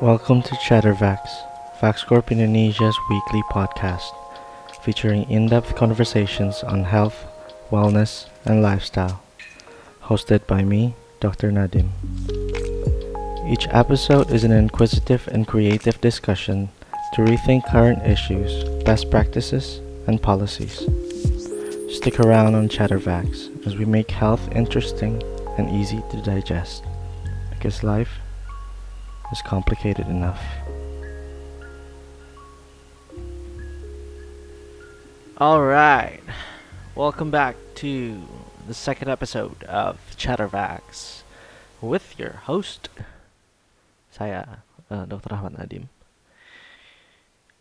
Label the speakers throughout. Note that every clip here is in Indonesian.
Speaker 1: Welcome to Chattervax, Vax Corp Indonesia's weekly podcast, featuring in depth conversations on health, wellness, and lifestyle. Hosted by me, Dr. Nadim. Each episode is an inquisitive and creative discussion to rethink current issues, best practices, and policies. Stick around on Chattervax as we make health interesting and easy to digest. Because life is complicated enough.
Speaker 2: All right, welcome back to the second episode of Chattervax with your host, saya uh, Dr. Ahmad Nadim.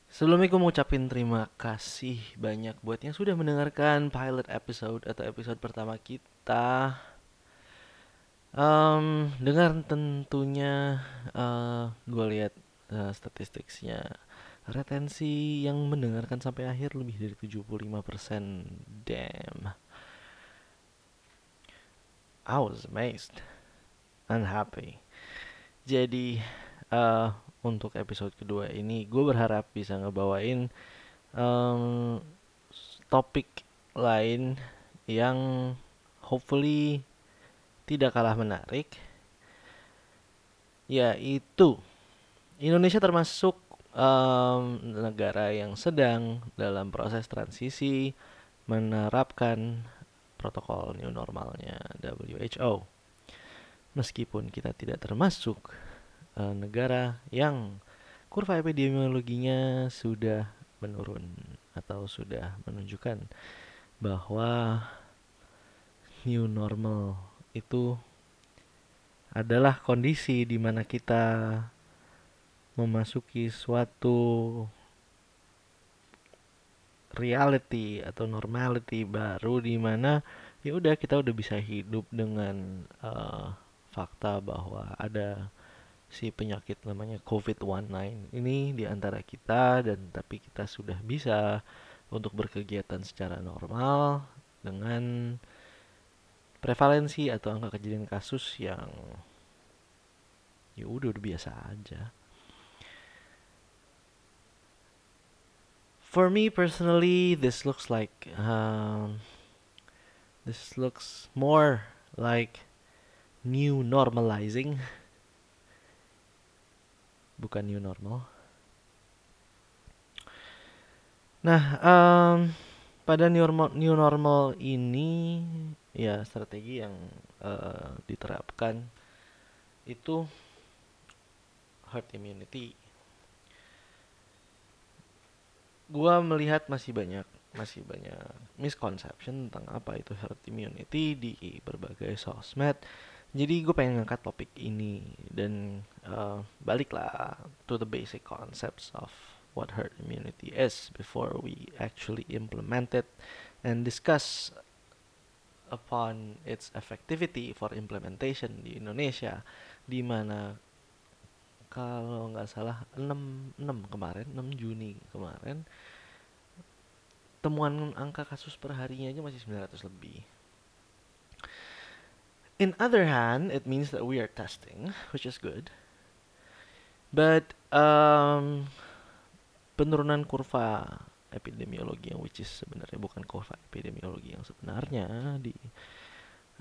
Speaker 2: Sebelumnya gue mau ucapin terima kasih banyak buat yang sudah mendengarkan pilot episode atau episode pertama kita. Um, dengan tentunya uh, gue lihat uh, statistiknya retensi yang mendengarkan sampai akhir lebih dari 75% damn. I was amazed. And happy jadi uh, untuk episode kedua ini gue berharap bisa ngebawain um, topik lain yang hopefully tidak kalah menarik yaitu Indonesia termasuk um, negara yang sedang dalam proses transisi menerapkan protokol new normalnya WHO. Meskipun kita tidak termasuk uh, negara yang kurva epidemiologinya sudah menurun atau sudah menunjukkan bahwa new normal itu adalah kondisi di mana kita memasuki suatu reality atau normality baru di mana ya udah kita udah bisa hidup dengan uh, fakta bahwa ada si penyakit namanya COVID-19 ini di antara kita dan tapi kita sudah bisa untuk berkegiatan secara normal dengan prevalensi atau angka kejadian kasus yang ya udah biasa aja. For me personally, this looks like um, this looks more like new normalizing, bukan new normal. Nah, um, pada new normal, new normal ini ya strategi yang uh, diterapkan itu herd immunity. Gua melihat masih banyak masih banyak misconception tentang apa itu herd immunity di berbagai sosmed. Jadi gue pengen ngangkat topik ini dan uh, baliklah to the basic concepts of what herd immunity is before we actually implement it and discuss upon its effectivity for implementation di Indonesia di mana kalau nggak salah 6, 6 kemarin 6 Juni kemarin temuan angka kasus per harinya aja masih 900 lebih. In other hand it means that we are testing which is good. But um, penurunan kurva epidemiologi yang which is sebenarnya bukan kurva epidemiologi yang sebenarnya di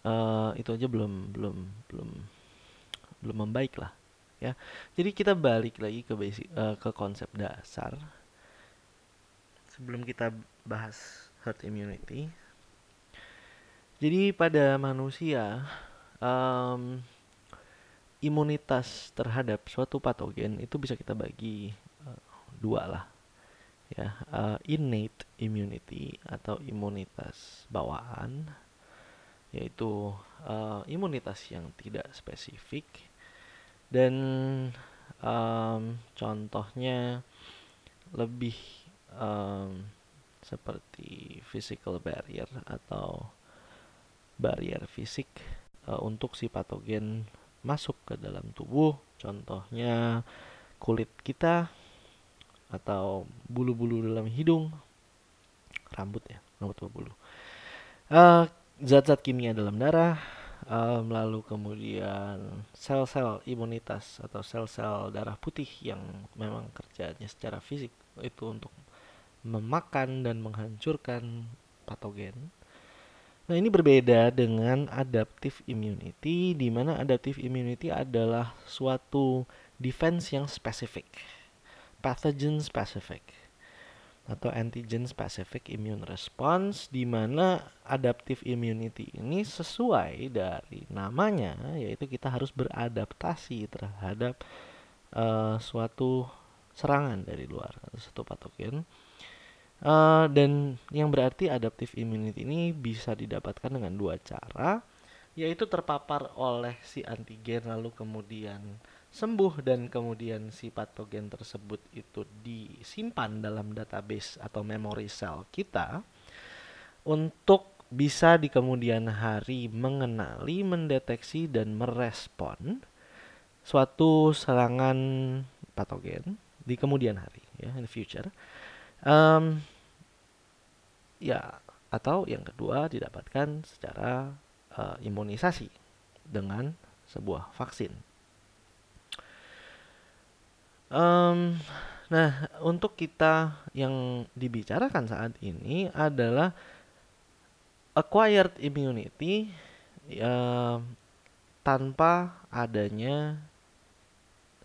Speaker 2: uh, itu aja belum belum belum belum membaik lah ya. Jadi kita balik lagi ke basic uh, ke konsep dasar. Sebelum kita bahas herd immunity. Jadi pada manusia um, imunitas terhadap suatu patogen itu bisa kita bagi uh, dua lah ya uh, innate immunity atau imunitas bawaan yaitu uh, imunitas yang tidak spesifik. Dan um, contohnya lebih um, seperti physical barrier atau barrier fisik uh, untuk si patogen masuk ke dalam tubuh. Contohnya kulit kita atau bulu-bulu dalam hidung rambut ya rambut atau bulu uh, zat-zat kimia dalam darah um, lalu kemudian sel-sel imunitas atau sel-sel darah putih yang memang kerjanya secara fisik itu untuk memakan dan menghancurkan patogen. Nah, ini berbeda dengan adaptive immunity di mana adaptive immunity adalah suatu defense yang spesifik. Pathogen specific atau antigen specific immune response di mana adaptive immunity ini sesuai dari namanya yaitu kita harus beradaptasi terhadap uh, suatu serangan dari luar atau satu patogen. Uh, dan yang berarti adaptive immunity ini bisa didapatkan dengan dua cara yaitu terpapar oleh si antigen lalu kemudian sembuh dan kemudian si patogen tersebut itu disimpan dalam database atau memory cell kita untuk bisa di kemudian hari mengenali, mendeteksi dan merespon suatu serangan patogen di kemudian hari ya in the future. Um, ya atau yang kedua didapatkan secara uh, imunisasi dengan sebuah vaksin. Um, nah, untuk kita yang dibicarakan saat ini adalah acquired immunity tanpa adanya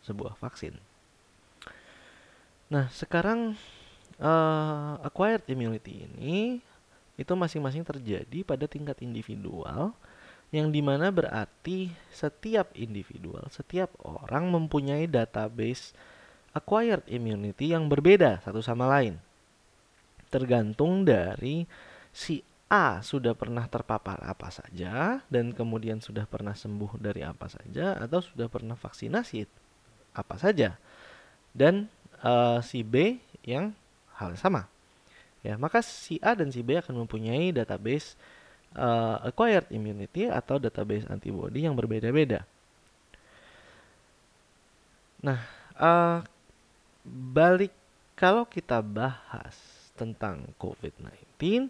Speaker 2: sebuah vaksin. Nah, sekarang uh, acquired immunity ini itu masing-masing terjadi pada tingkat individual yang di mana berarti setiap individual, setiap orang mempunyai database acquired immunity yang berbeda satu sama lain. Tergantung dari si A sudah pernah terpapar apa saja dan kemudian sudah pernah sembuh dari apa saja atau sudah pernah vaksinasi apa saja. Dan uh, si B yang hal sama. Ya, maka si A dan si B akan mempunyai database uh, acquired immunity atau database antibody yang berbeda-beda. Nah, uh, balik kalau kita bahas tentang COVID-19,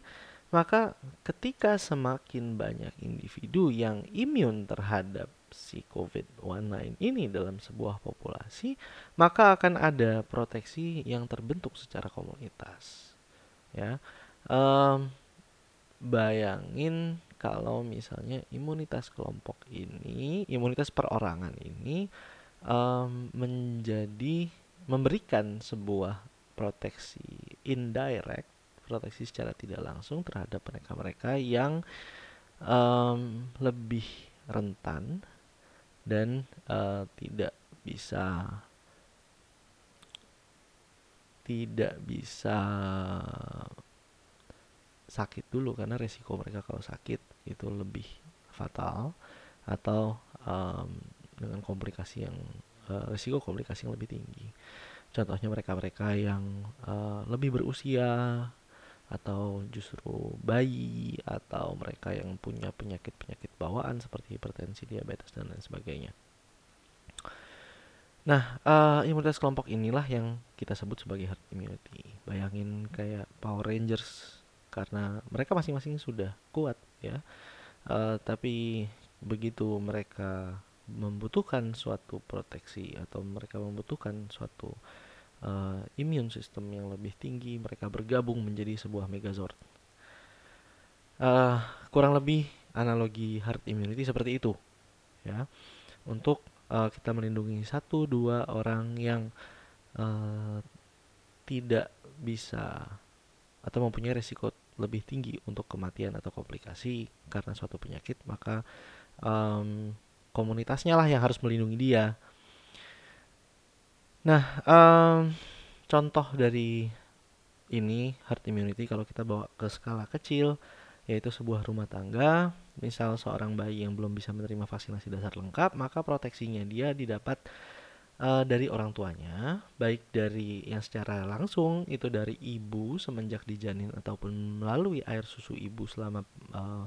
Speaker 2: maka ketika semakin banyak individu yang imun terhadap si COVID-19 ini dalam sebuah populasi, maka akan ada proteksi yang terbentuk secara komunitas. Ya, um, bayangin kalau misalnya imunitas kelompok ini, imunitas perorangan ini um, menjadi memberikan sebuah proteksi indirect, proteksi secara tidak langsung terhadap mereka-mereka yang um, lebih rentan dan uh, tidak bisa tidak bisa sakit dulu karena resiko mereka kalau sakit itu lebih fatal atau um, dengan komplikasi yang uh, resiko komplikasi yang lebih tinggi. Contohnya mereka-mereka yang uh, lebih berusia atau justru bayi atau mereka yang punya penyakit-penyakit bawaan seperti hipertensi, diabetes dan lain sebagainya. Nah, uh, imunitas kelompok inilah yang kita sebut sebagai herd immunity. Bayangin kayak Power Rangers karena mereka masing-masing sudah kuat ya uh, tapi begitu mereka membutuhkan suatu proteksi atau mereka membutuhkan suatu uh, immune system yang lebih tinggi mereka bergabung menjadi sebuah megazord. Uh, kurang lebih analogi herd immunity seperti itu ya. Untuk uh, kita melindungi satu dua orang yang uh, tidak bisa atau mempunyai resiko lebih tinggi untuk kematian atau komplikasi karena suatu penyakit maka um, komunitasnya lah yang harus melindungi dia. Nah um, contoh dari ini herd immunity kalau kita bawa ke skala kecil yaitu sebuah rumah tangga misal seorang bayi yang belum bisa menerima vaksinasi dasar lengkap maka proteksinya dia didapat uh, dari orang tuanya, baik dari yang secara langsung itu dari ibu semenjak dijanin ataupun melalui air susu ibu selama uh,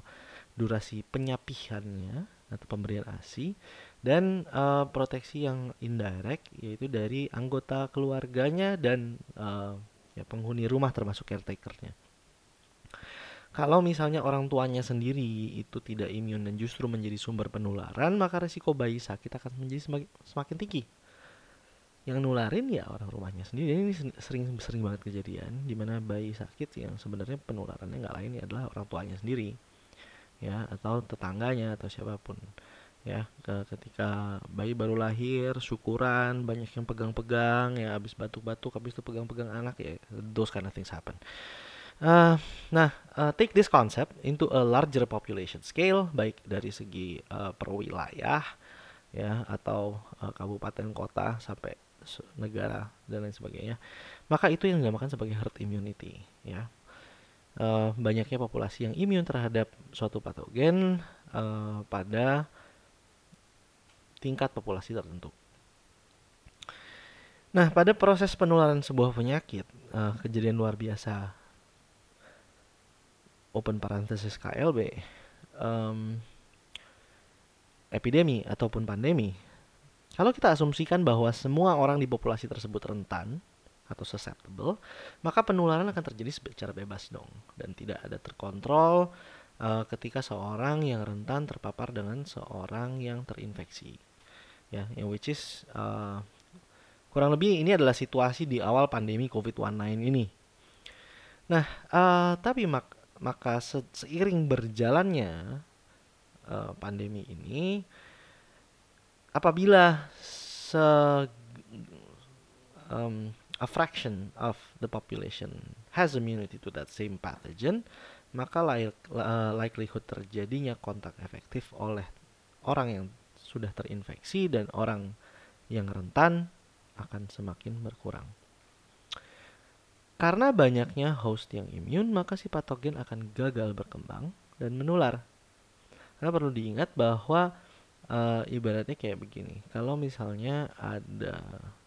Speaker 2: durasi penyapihannya atau pemberian ASI dan uh, proteksi yang indirect yaitu dari anggota keluarganya dan uh, ya penghuni rumah termasuk caretakernya. kalau misalnya orang tuanya sendiri itu tidak imun dan justru menjadi sumber penularan, maka risiko bayi sakit akan menjadi semakin, tinggi. Yang nularin ya orang rumahnya sendiri. Ini sering sering banget kejadian di mana bayi sakit yang sebenarnya penularannya nggak lain adalah orang tuanya sendiri, ya atau tetangganya atau siapa pun ya. Ketika bayi baru lahir syukuran banyak yang pegang-pegang ya habis batuk-batuk habis itu pegang-pegang anak ya those kind of things happen. Uh, nah uh, take this concept into a larger population scale baik dari segi uh, perwilayah ya atau uh, kabupaten kota sampai negara dan lain sebagainya. Maka itu yang dinamakan sebagai herd immunity ya uh, banyaknya populasi yang imun terhadap suatu patogen uh, pada tingkat populasi tertentu. Nah, pada proses penularan sebuah penyakit, uh, kejadian luar biasa, open parenthesis KLB, um, epidemi ataupun pandemi, kalau kita asumsikan bahwa semua orang di populasi tersebut rentan atau susceptible, maka penularan akan terjadi secara bebas dong dan tidak ada terkontrol uh, ketika seorang yang rentan terpapar dengan seorang yang terinfeksi ya yang which is uh, kurang lebih ini adalah situasi di awal pandemi COVID-19 ini. Nah, uh, tapi mak maka se seiring berjalannya uh, pandemi ini, apabila se um, a fraction of the population has immunity to that same pathogen, maka uh, likelihood terjadinya kontak efektif oleh orang yang sudah terinfeksi dan orang yang rentan akan semakin berkurang. Karena banyaknya host yang imun, maka si patogen akan gagal berkembang dan menular. Karena perlu diingat bahwa e, ibaratnya kayak begini. Kalau misalnya ada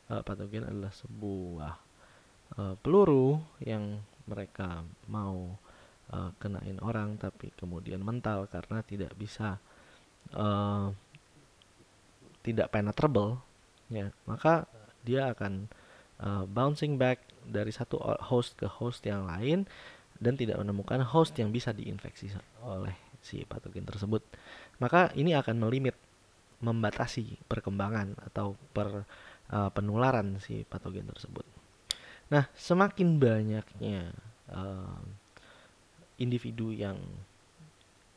Speaker 2: e, patogen adalah sebuah e, peluru yang mereka mau e, kenain orang tapi kemudian mental karena tidak bisa tidak penetrable ya. Maka dia akan uh, bouncing back dari satu host ke host yang lain dan tidak menemukan host yang bisa diinfeksi oleh si patogen tersebut. Maka ini akan melimit membatasi perkembangan atau per uh, penularan si patogen tersebut nah semakin banyaknya uh, individu yang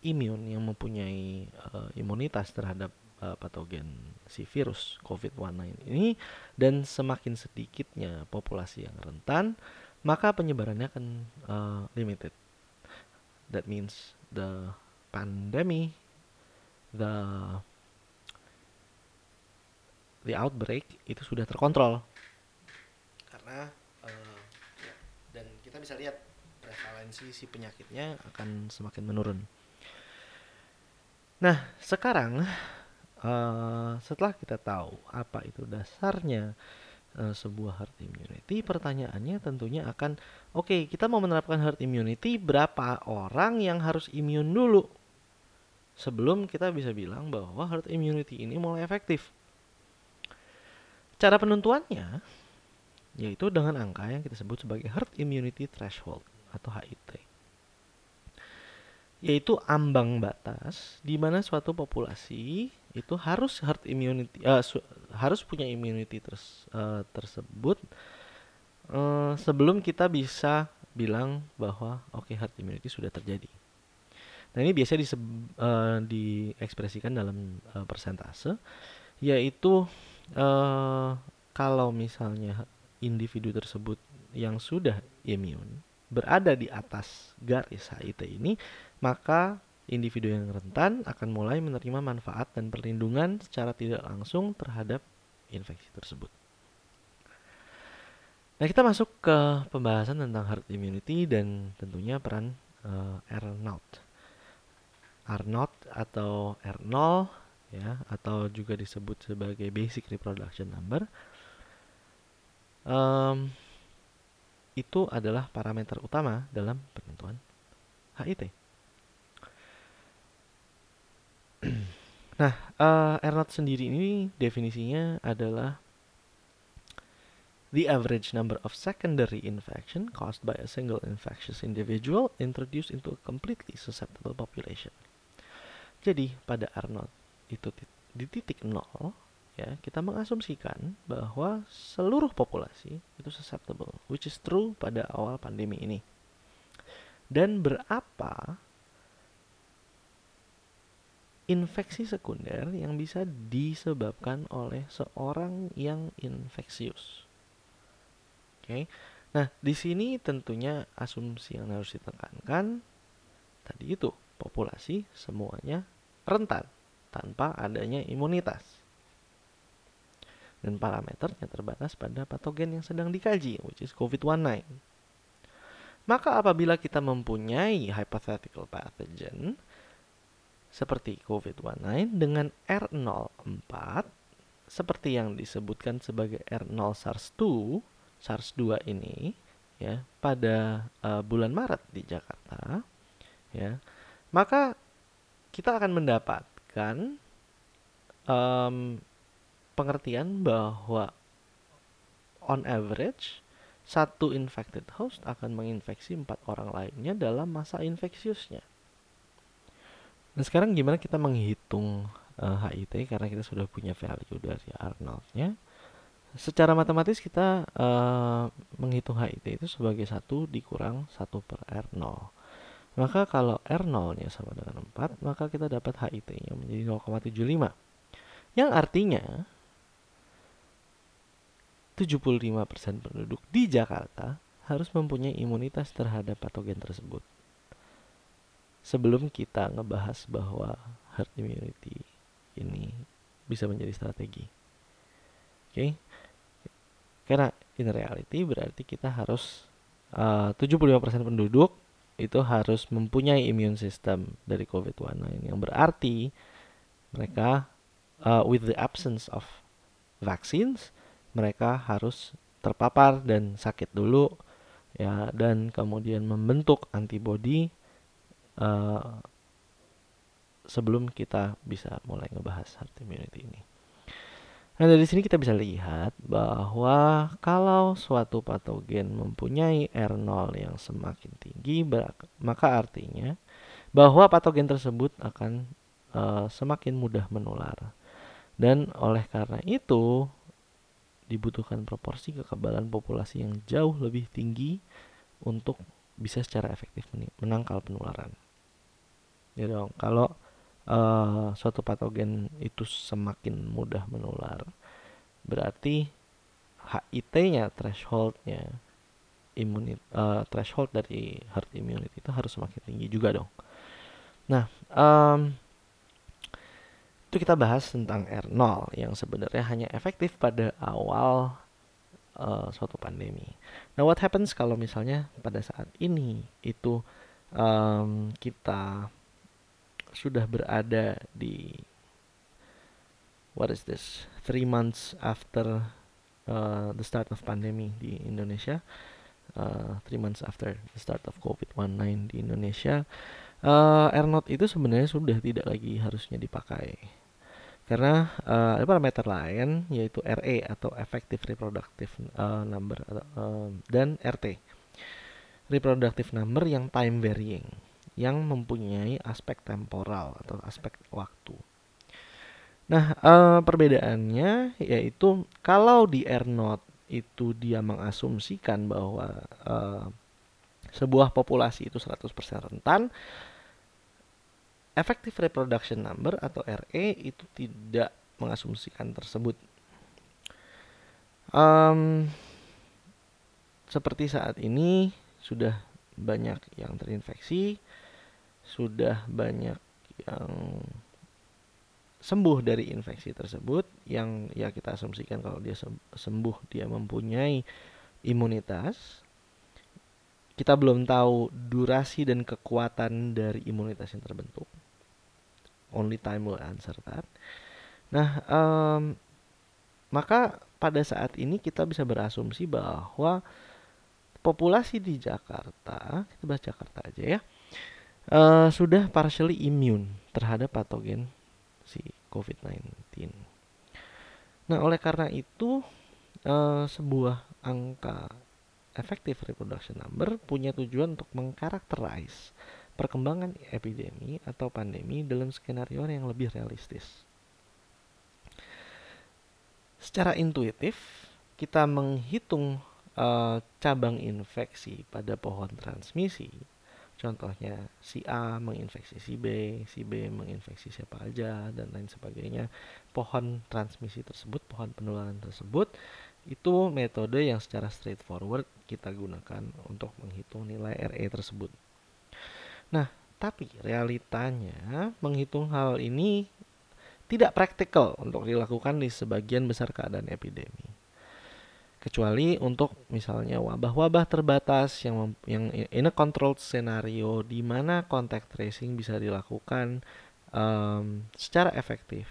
Speaker 2: imun yang mempunyai uh, imunitas terhadap uh, patogen si virus COVID-19 ini dan semakin sedikitnya populasi yang rentan, maka penyebarannya akan uh, limited. That means the pandemic, the the outbreak itu sudah terkontrol. Karena uh, dan kita bisa lihat prevalensi si penyakitnya akan semakin menurun. Nah, sekarang Uh, setelah kita tahu apa itu dasarnya uh, sebuah herd immunity, pertanyaannya tentunya akan, oke okay, kita mau menerapkan herd immunity, berapa orang yang harus imun dulu sebelum kita bisa bilang bahwa herd immunity ini mulai efektif. Cara penentuannya yaitu dengan angka yang kita sebut sebagai herd immunity threshold atau HIT yaitu ambang batas di mana suatu populasi itu harus herd immunity uh, harus punya immunity terus uh, tersebut uh, sebelum kita bisa bilang bahwa oke okay, herd immunity sudah terjadi. Nah ini biasa diseb, uh, diekspresikan dalam uh, persentase yaitu uh, kalau misalnya individu tersebut yang sudah imun berada di atas garis HIT ini, maka individu yang rentan akan mulai menerima manfaat dan perlindungan secara tidak langsung terhadap infeksi tersebut. Nah, kita masuk ke pembahasan tentang herd immunity dan tentunya peran uh, R0. R0 atau R0 ya atau juga disebut sebagai basic reproduction number. Um, itu adalah parameter utama dalam penentuan HIT. nah, uh, R0 sendiri ini definisinya adalah the average number of secondary infection caused by a single infectious individual introduced into a completely susceptible population. Jadi pada R0 itu di titik nol ya kita mengasumsikan bahwa seluruh populasi itu susceptible, which is true pada awal pandemi ini. Dan berapa infeksi sekunder yang bisa disebabkan oleh seorang yang infeksius. Oke. Nah, di sini tentunya asumsi yang harus ditekankan tadi itu, populasi semuanya rentan tanpa adanya imunitas. Dan parameternya terbatas pada patogen yang sedang dikaji, which is COVID-19. Maka apabila kita mempunyai hypothetical pathogen, seperti COVID-19 dengan R04 seperti yang disebutkan sebagai R0 SARS-2 SARS-2 ini ya pada uh, bulan Maret di Jakarta ya maka kita akan mendapatkan um, pengertian bahwa on average satu infected host akan menginfeksi empat orang lainnya dalam masa infeksiusnya Nah sekarang gimana kita menghitung uh, eh, HIT karena kita sudah punya value dari Arnoldnya. Secara matematis kita uh, menghitung HIT itu sebagai satu dikurang satu per R0. Maka kalau R0-nya sama dengan 4, maka kita dapat HIT-nya menjadi 0,75. Yang artinya 75% penduduk di Jakarta harus mempunyai imunitas terhadap patogen tersebut sebelum kita ngebahas bahwa herd immunity ini bisa menjadi strategi. Oke. Okay? Karena in reality berarti kita harus uh, 75% penduduk itu harus mempunyai immune system dari COVID-19 yang berarti mereka uh, with the absence of vaccines mereka harus terpapar dan sakit dulu ya dan kemudian membentuk antibody uh, sebelum kita bisa mulai ngebahas herd immunity ini. Nah dari sini kita bisa lihat bahwa kalau suatu patogen mempunyai R0 yang semakin tinggi, maka artinya bahwa patogen tersebut akan uh, semakin mudah menular. Dan oleh karena itu dibutuhkan proporsi kekebalan populasi yang jauh lebih tinggi untuk bisa secara efektif menangkal penularan ya dong kalau uh, suatu patogen itu semakin mudah menular berarti HIT-nya thresholdnya imunit uh, threshold dari herd immunity itu harus semakin tinggi juga dong nah um, itu kita bahas tentang R0 yang sebenarnya hanya efektif pada awal uh, suatu pandemi. Nah, what happens kalau misalnya pada saat ini itu um, kita sudah berada di what is this three months after uh, the start of pandemi di Indonesia. Uh, three months after the start of COVID-19 di Indonesia. Uh, R0 itu sebenarnya sudah tidak lagi harusnya dipakai. Karena uh, ada parameter lain yaitu RE atau effective reproductive uh, number uh, dan RT reproductive number yang time varying yang mempunyai aspek temporal atau aspek waktu. Nah, e, perbedaannya yaitu kalau di R not itu dia mengasumsikan bahwa e, sebuah populasi itu 100% rentan, effective reproduction number atau RE itu tidak mengasumsikan tersebut. Um, seperti saat ini sudah banyak yang terinfeksi, sudah banyak yang sembuh dari infeksi tersebut yang ya kita asumsikan kalau dia sembuh dia mempunyai imunitas. Kita belum tahu durasi dan kekuatan dari imunitas yang terbentuk. Only time will answer that. Nah um, maka pada saat ini kita bisa berasumsi bahwa populasi di Jakarta kita bahas Jakarta aja ya uh, sudah partially immune terhadap patogen si COVID-19. Nah, oleh karena itu uh, sebuah angka effective reproduction number punya tujuan untuk mengkarakterize perkembangan epidemi atau pandemi dalam skenario yang lebih realistis. Secara intuitif, kita menghitung uh, cabang infeksi pada pohon transmisi. Contohnya si A menginfeksi si B, si B menginfeksi siapa aja dan lain sebagainya. Pohon transmisi tersebut, pohon penularan tersebut itu metode yang secara straightforward kita gunakan untuk menghitung nilai RE tersebut. Nah, tapi realitanya menghitung hal ini tidak praktikal untuk dilakukan di sebagian besar keadaan epidemi. Kecuali untuk misalnya wabah-wabah terbatas yang yang in a controlled scenario di mana contact tracing bisa dilakukan um, secara efektif.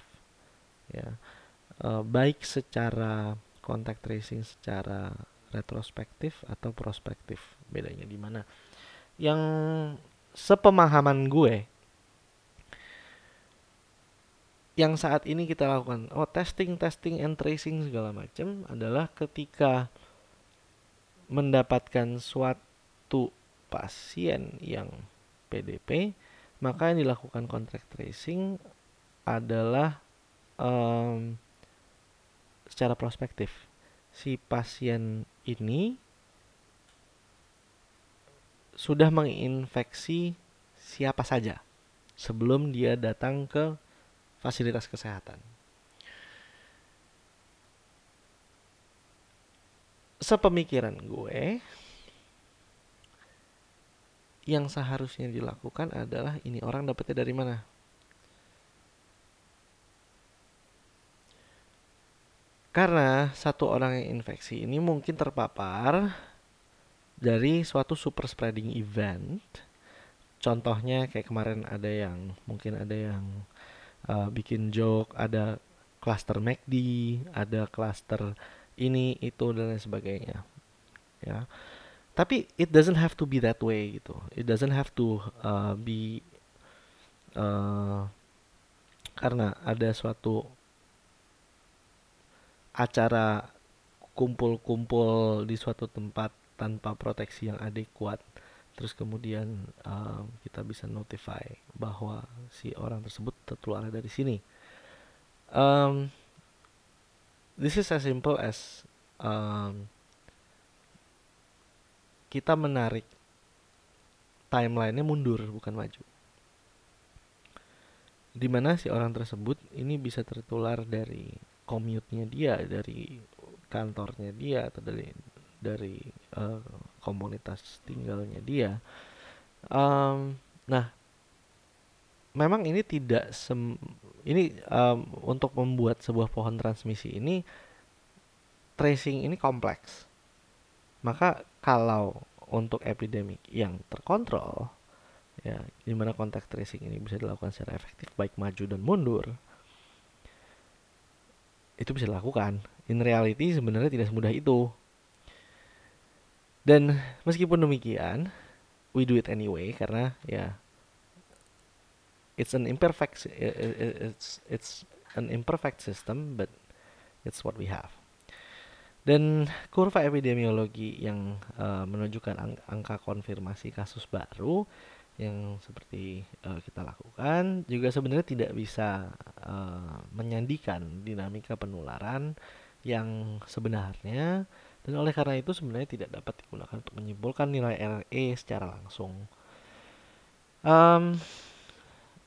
Speaker 2: Ya. Uh, baik secara contact tracing secara retrospektif atau prospektif. Bedanya di mana? Yang sepemahaman gue yang saat ini kita lakukan oh testing testing and tracing segala macam adalah ketika mendapatkan suatu pasien yang PDP maka yang dilakukan contact tracing adalah um, secara prospektif. Si pasien ini sudah menginfeksi siapa saja sebelum dia datang ke fasilitas kesehatan. Sepemikiran gue, yang seharusnya dilakukan adalah ini orang dapetnya dari mana? Karena satu orang yang infeksi ini mungkin terpapar dari suatu super spreading event. Contohnya kayak kemarin ada yang mungkin ada yang uh, bikin joke, ada cluster MACD, ada cluster ini itu dan lain sebagainya. Ya. Tapi it doesn't have to be that way gitu. It doesn't have to uh, be uh, karena ada suatu acara kumpul-kumpul di suatu tempat tanpa proteksi yang adekuat terus kemudian uh, kita bisa notify bahwa si orang tersebut tertular dari sini. Um, this is as simple as um, kita menarik timelinenya mundur bukan maju. Di mana si orang tersebut ini bisa tertular dari commute-nya dia dari kantornya dia atau dari dari uh, komunitas tinggalnya dia. Um, nah, memang ini tidak sem ini um, untuk membuat sebuah pohon transmisi ini tracing ini kompleks. Maka kalau untuk epidemik yang terkontrol ya di mana kontak tracing ini bisa dilakukan secara efektif baik maju dan mundur itu bisa dilakukan in reality sebenarnya tidak semudah itu dan meskipun demikian, we do it anyway karena ya it's an imperfect it's it's an imperfect system but it's what we have. Dan kurva epidemiologi yang uh, menunjukkan ang angka konfirmasi kasus baru yang seperti uh, kita lakukan juga sebenarnya tidak bisa uh, menyandikan dinamika penularan yang sebenarnya dan oleh karena itu sebenarnya tidak dapat digunakan untuk menyimpulkan nilai RE secara langsung. Um,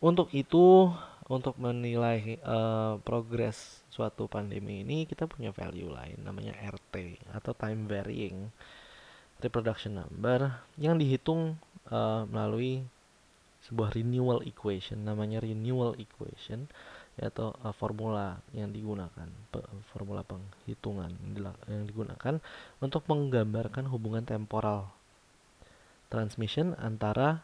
Speaker 2: untuk itu, untuk menilai uh, progres suatu pandemi ini, kita punya value lain, namanya RT atau time varying reproduction number yang dihitung uh, melalui sebuah renewal equation, namanya renewal equation atau uh, formula yang digunakan pe, formula penghitungan yang digunakan untuk menggambarkan hubungan temporal transmission antara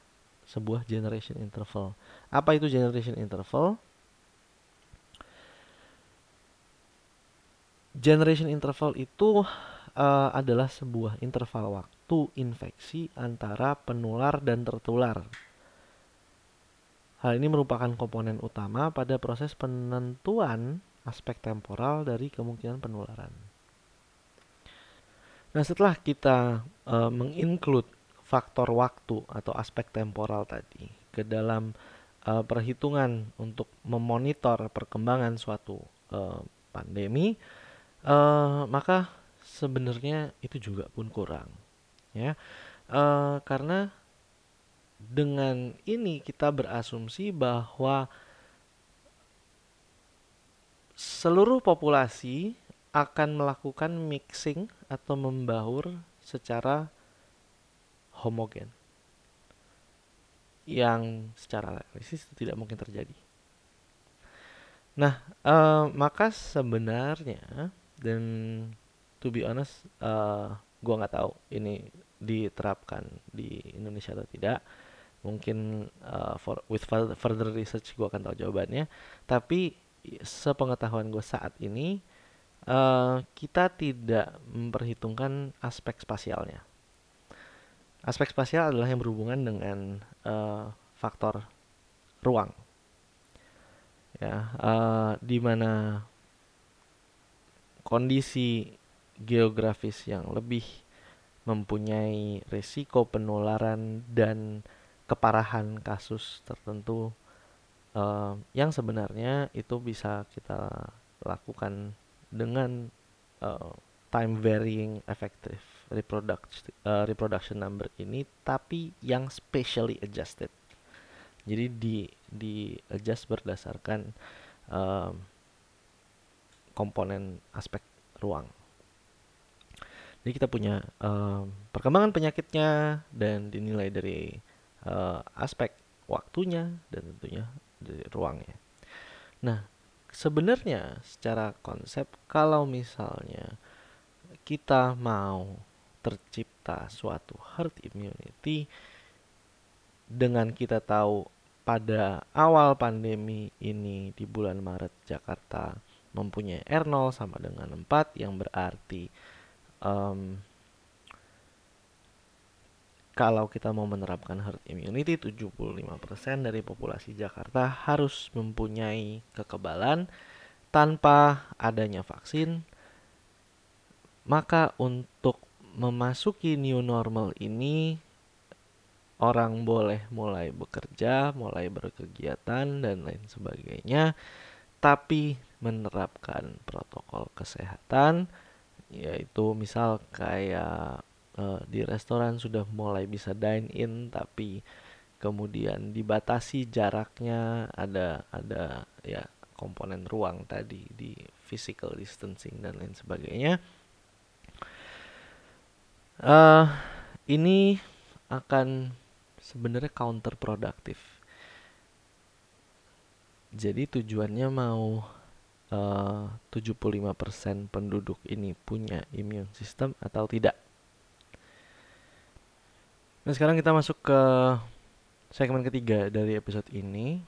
Speaker 2: sebuah generation interval. Apa itu generation interval? Generation interval itu uh, adalah sebuah interval waktu infeksi antara penular dan tertular Hal ini merupakan komponen utama pada proses penentuan aspek temporal dari kemungkinan penularan. Nah, setelah kita uh, menginclude faktor waktu atau aspek temporal tadi ke dalam uh, perhitungan untuk memonitor perkembangan suatu uh, pandemi, uh, maka sebenarnya itu juga pun kurang, ya, uh, karena dengan ini kita berasumsi bahwa seluruh populasi akan melakukan mixing atau membaur secara homogen yang secara analisis itu tidak mungkin terjadi. Nah, uh, maka sebenarnya dan to be honest, uh, gua nggak tahu ini diterapkan di Indonesia atau tidak. Mungkin uh, for with further research gua akan tahu jawabannya. Tapi sepengetahuan gue saat ini uh, kita tidak memperhitungkan aspek spasialnya. Aspek spasial adalah yang berhubungan dengan uh, faktor ruang, ya, uh, di mana kondisi geografis yang lebih mempunyai risiko penularan dan keparahan kasus tertentu uh, yang sebenarnya itu bisa kita lakukan dengan uh, time varying effective reproduction uh, reproduction number ini tapi yang specially adjusted. Jadi di di adjust berdasarkan uh, komponen aspek ruang. Jadi kita punya uh, perkembangan penyakitnya dan dinilai dari uh, aspek waktunya dan tentunya dari ruangnya. Nah, sebenarnya secara konsep kalau misalnya kita mau tercipta suatu herd immunity dengan kita tahu pada awal pandemi ini di bulan Maret Jakarta mempunyai R0 sama dengan 4 yang berarti um, kalau kita mau menerapkan herd immunity 75% dari populasi Jakarta harus mempunyai kekebalan tanpa adanya vaksin. Maka untuk memasuki new normal ini orang boleh mulai bekerja, mulai berkegiatan dan lain sebagainya. Tapi menerapkan protokol kesehatan yaitu misal kayak uh, di restoran sudah mulai bisa dine in tapi kemudian dibatasi jaraknya ada ada ya komponen ruang tadi di physical distancing dan lain sebagainya. Uh, ini akan sebenarnya counterproduktif jadi tujuannya mau uh, 75% penduduk ini punya immune system atau tidak Nah sekarang kita masuk ke segmen ketiga dari episode ini.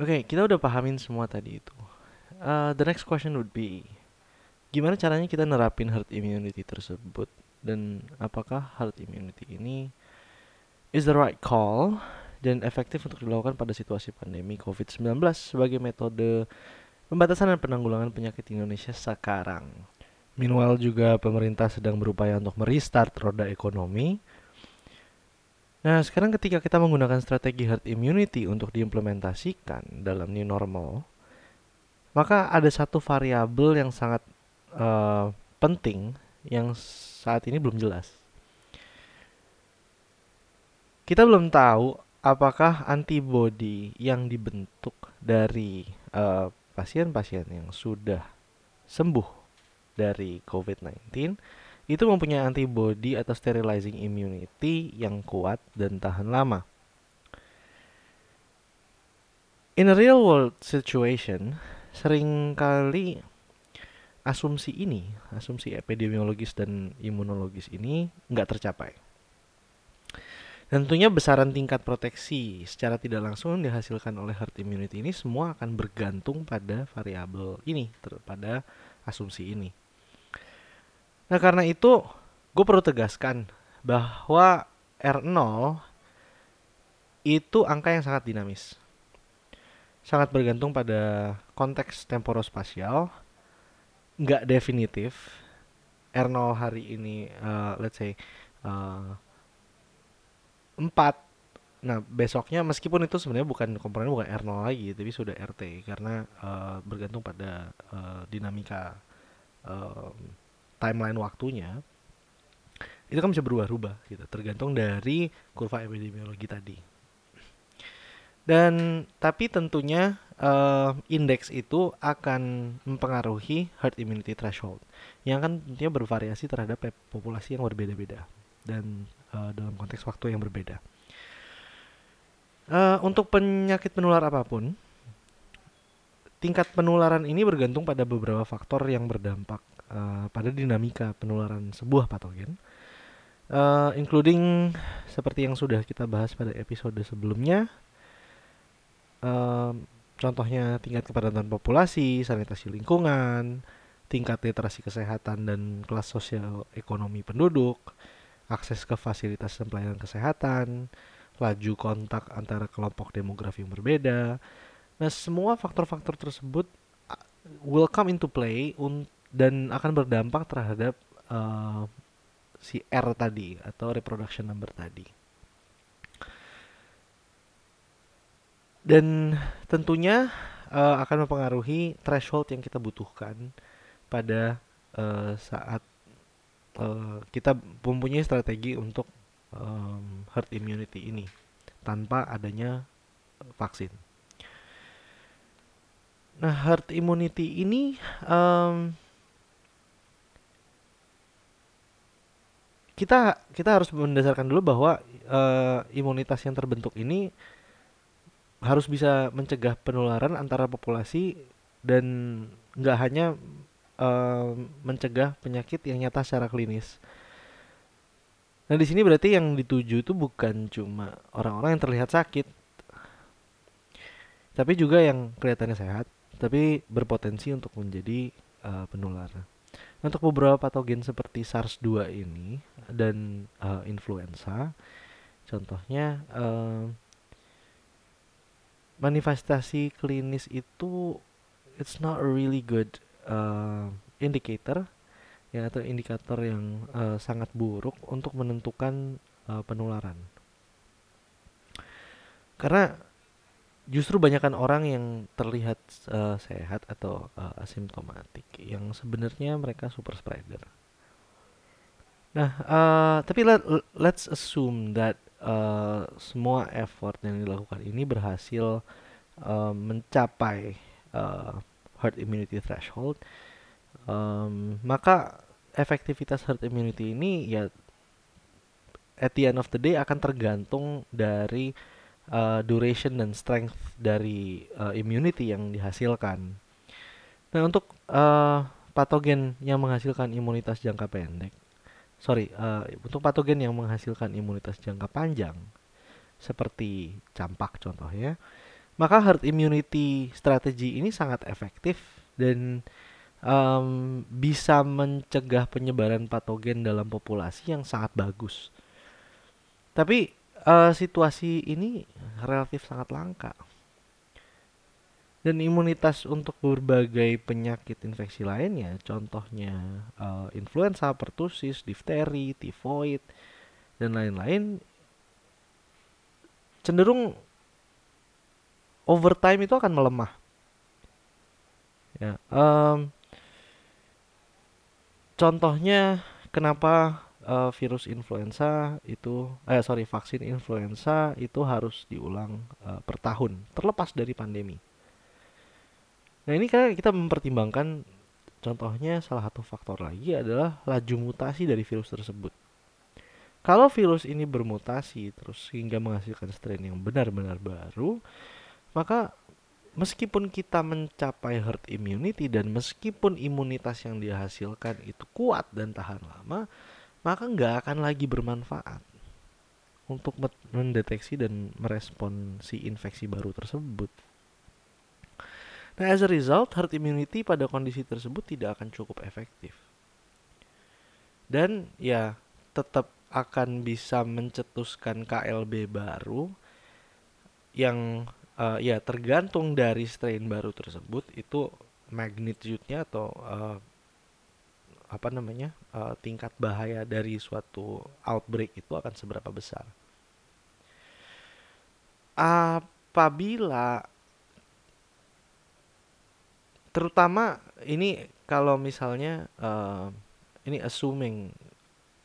Speaker 2: Oke, okay, kita udah pahamin semua tadi itu. Uh, the next question would be, gimana caranya kita nerapin herd immunity tersebut dan apakah herd immunity ini is the right call dan efektif untuk dilakukan pada situasi pandemi COVID-19 sebagai metode pembatasan dan penanggulangan penyakit di Indonesia sekarang. Meanwhile juga pemerintah sedang berupaya untuk merestart roda ekonomi. Nah, sekarang ketika kita menggunakan strategi herd immunity untuk diimplementasikan dalam new normal, maka ada satu variabel yang sangat uh, penting yang saat ini belum jelas. Kita belum tahu apakah antibodi yang dibentuk dari eh, pasien-pasien uh, yang sudah sembuh dari COVID-19 itu mempunyai antibody atau sterilizing immunity yang kuat dan tahan lama. In a real world situation, sering kali asumsi ini, asumsi epidemiologis dan imunologis ini nggak tercapai. Tentunya besaran tingkat proteksi secara tidak langsung dihasilkan oleh herd immunity ini semua akan bergantung pada variabel ini, pada asumsi ini. Nah karena itu gue perlu tegaskan bahwa R0 itu angka yang sangat dinamis. Sangat bergantung pada konteks temporospasial, nggak definitif, R0 hari ini uh, let's say uh, 4 Nah, besoknya meskipun itu sebenarnya bukan komponen bukan R0 lagi, tapi sudah RT karena uh, bergantung pada uh, dinamika timeline waktunya. Itu kan bisa berubah-ubah gitu, tergantung dari kurva epidemiologi tadi. Dan tapi tentunya uh, indeks itu akan mempengaruhi herd immunity threshold yang kan tentunya bervariasi terhadap populasi yang berbeda-beda dan uh, dalam konteks waktu yang berbeda. Uh, untuk penyakit penular apa pun, tingkat penularan ini bergantung pada beberapa faktor yang berdampak uh, pada dinamika penularan sebuah patogen, uh, including seperti yang sudah kita bahas pada episode sebelumnya, uh, contohnya tingkat kepadatan populasi, sanitasi lingkungan, tingkat literasi kesehatan dan kelas sosial ekonomi penduduk, akses ke fasilitas dan pelayanan kesehatan, laju kontak antara kelompok demografi yang berbeda. Nah, semua faktor-faktor tersebut uh, will come into play dan akan berdampak terhadap uh, si R tadi atau reproduction number tadi. Dan tentunya uh, akan mempengaruhi threshold yang kita butuhkan pada uh, saat uh, kita mempunyai strategi untuk um, herd immunity ini tanpa adanya vaksin. Nah, herd immunity ini um, kita kita harus mendasarkan dulu bahwa uh, imunitas yang terbentuk ini harus bisa mencegah penularan antara populasi dan nggak hanya uh, mencegah penyakit yang nyata secara klinis Nah di sini berarti yang dituju itu bukan cuma orang-orang yang terlihat sakit, tapi juga yang kelihatannya sehat, tapi berpotensi untuk menjadi uh, penular. Untuk beberapa patogen seperti SARS-2 ini dan uh, influenza, contohnya uh, manifestasi klinis itu it's not a really good uh, indicator ya atau indikator yang uh, sangat buruk untuk menentukan uh, penularan. Karena justru banyakkan orang yang terlihat uh, sehat atau uh, asimptomatik yang sebenarnya mereka super spreader. Nah, uh, tapi let, let's assume that uh, semua effort yang dilakukan ini berhasil uh, mencapai uh, herd immunity threshold um, maka efektivitas herd immunity ini ya at the end of the day akan tergantung dari uh, duration dan strength dari uh, immunity yang dihasilkan. Nah untuk uh, patogen yang menghasilkan imunitas jangka pendek, sorry, uh, untuk patogen yang menghasilkan imunitas jangka panjang, seperti campak contohnya, maka herd immunity strategi ini sangat efektif dan um, bisa mencegah penyebaran patogen dalam populasi yang sangat bagus. Tapi uh, situasi ini relatif sangat langka. Dan imunitas untuk berbagai penyakit infeksi lainnya, contohnya uh, influenza, pertusis, difteri, tifoid, dan lain-lain, cenderung over time itu akan melemah. Ya, um, contohnya kenapa uh, virus influenza itu eh sorry vaksin influenza itu harus diulang uh, per tahun terlepas dari pandemi. Nah ini kan kita mempertimbangkan contohnya salah satu faktor lagi adalah laju mutasi dari virus tersebut. Kalau virus ini bermutasi terus hingga menghasilkan strain yang benar-benar baru, maka meskipun kita mencapai herd immunity dan meskipun imunitas yang dihasilkan itu kuat dan tahan lama, maka nggak akan lagi bermanfaat untuk mendeteksi dan merespon si infeksi baru tersebut. Nah, as a result, herd immunity pada kondisi tersebut tidak akan cukup efektif. Dan ya, tetap akan bisa mencetuskan KLB baru yang uh, ya tergantung dari strain baru tersebut itu magnitude-nya atau uh, apa namanya uh, tingkat bahaya dari suatu outbreak itu akan seberapa besar. Apabila terutama ini kalau misalnya uh, ini assuming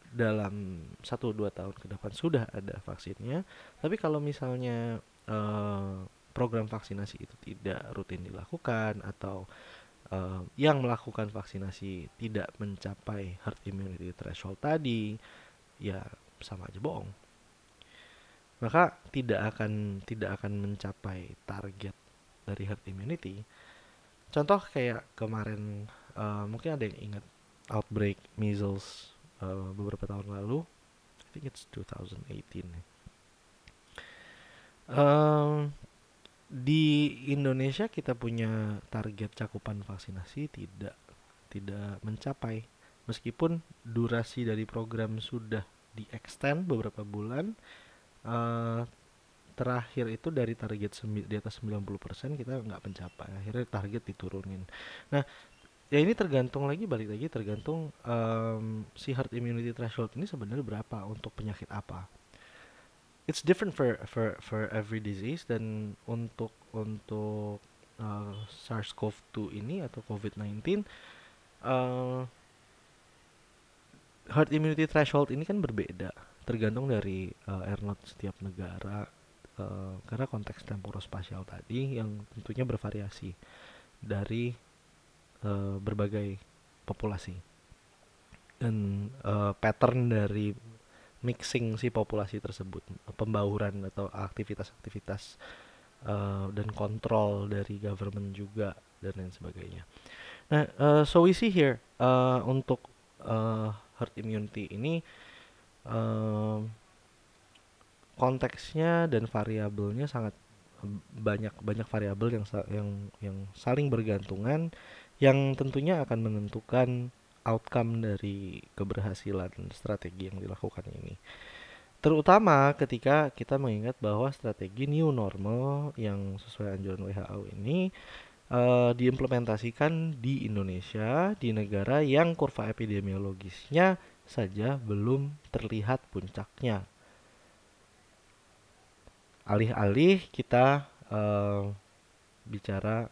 Speaker 2: dalam satu dua tahun ke depan sudah ada vaksinnya, tapi kalau misalnya uh, program vaksinasi itu tidak rutin dilakukan atau uh, yang melakukan vaksinasi tidak mencapai herd immunity threshold tadi, ya sama aja bohong. Maka tidak akan tidak akan mencapai target dari herd immunity. Contoh kayak kemarin uh, mungkin ada yang ingat outbreak measles uh, beberapa tahun lalu. I think it's 2018. Um, di Indonesia kita punya target cakupan vaksinasi tidak tidak mencapai. Meskipun durasi dari program sudah di extend beberapa bulan uh, terakhir itu dari target di atas 90% kita nggak mencapai. Akhirnya target diturunin. Nah ya ini tergantung lagi balik lagi tergantung um, si herd immunity threshold ini sebenarnya berapa untuk penyakit apa it's different for for for every disease dan untuk untuk uh, SARS-CoV-2 ini atau COVID-19 uh, herd immunity threshold ini kan berbeda tergantung dari uh, R0 setiap negara uh, karena konteks temporospasial tadi yang tentunya bervariasi dari uh, berbagai populasi. Dan uh, pattern dari mixing si populasi tersebut, pembauran atau aktivitas-aktivitas uh, dan kontrol dari government juga dan lain sebagainya. Nah, uh, so we see here uh, untuk uh, herd immunity ini uh, konteksnya dan variabelnya sangat banyak banyak variabel yang yang yang saling bergantungan yang tentunya akan menentukan outcome dari keberhasilan strategi yang dilakukan ini. Terutama ketika kita mengingat bahwa strategi new normal yang sesuai anjuran WHO ini uh, diimplementasikan di Indonesia, di negara yang kurva epidemiologisnya saja belum terlihat puncaknya. Alih-alih kita uh, bicara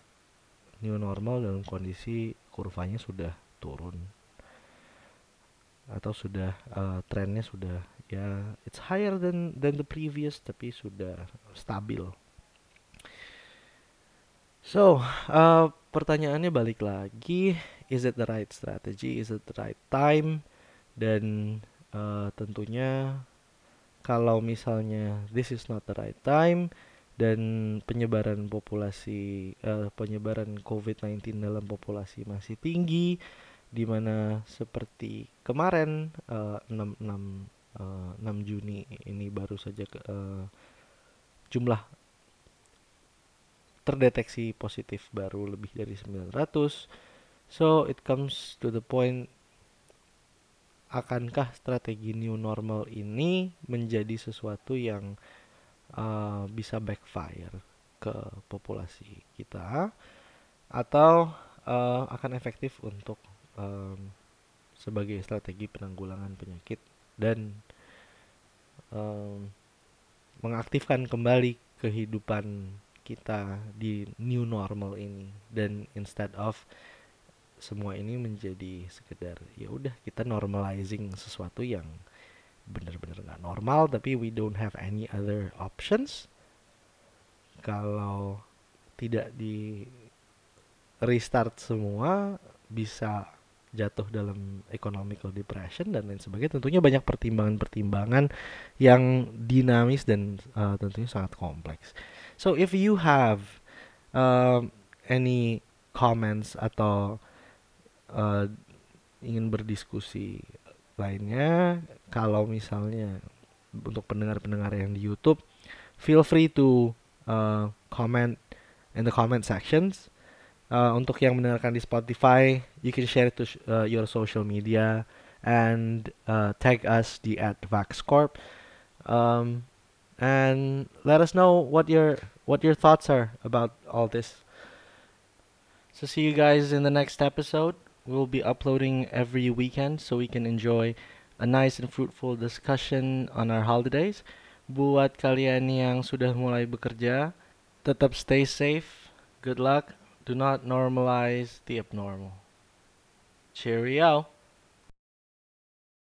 Speaker 2: new normal dalam kondisi kurvanya sudah turun atau sudah uh, trennya sudah ya it's higher than than the previous tapi sudah stabil. So, uh, pertanyaannya balik lagi, is it the right strategy? Is it the right time? Dan uh, tentunya kalau misalnya this is not the right time dan penyebaran populasi uh, penyebaran COVID-19 dalam populasi masih tinggi, di mana seperti kemarin uh, 6 6 uh, 6 Juni ini baru saja ke, uh, jumlah terdeteksi positif baru lebih dari 900 so it comes to the point akankah strategi new normal ini menjadi sesuatu yang uh, bisa backfire ke populasi kita? Atau uh, akan efektif untuk um, sebagai strategi penanggulangan penyakit dan um, mengaktifkan kembali kehidupan kita di new normal ini. Dan instead of semua ini menjadi sekedar ya udah kita normalizing sesuatu yang benar-benar nggak normal tapi we don't have any other options. Kalau tidak di restart semua bisa jatuh dalam economical depression dan lain sebagainya tentunya banyak pertimbangan-pertimbangan yang dinamis dan uh, tentunya sangat kompleks. So if you have uh, any comments atau uh, ingin berdiskusi lainnya kalau misalnya untuk pendengar-pendengar yang di YouTube feel free to uh, comment in the comment sections Uh, untuk yang mendengarkan di Spotify, you can share it to uh, your social media and uh, tag us di at VaxCorp. Um, and let us know what your what your thoughts are about all this. So see you guys in the next episode. we'll be uploading every weekend so we can enjoy a nice and fruitful discussion on our holidays. Buat kalian yang sudah mulai bekerja, tetap stay safe. Good luck. Do not normalize the abnormal. Cheerio.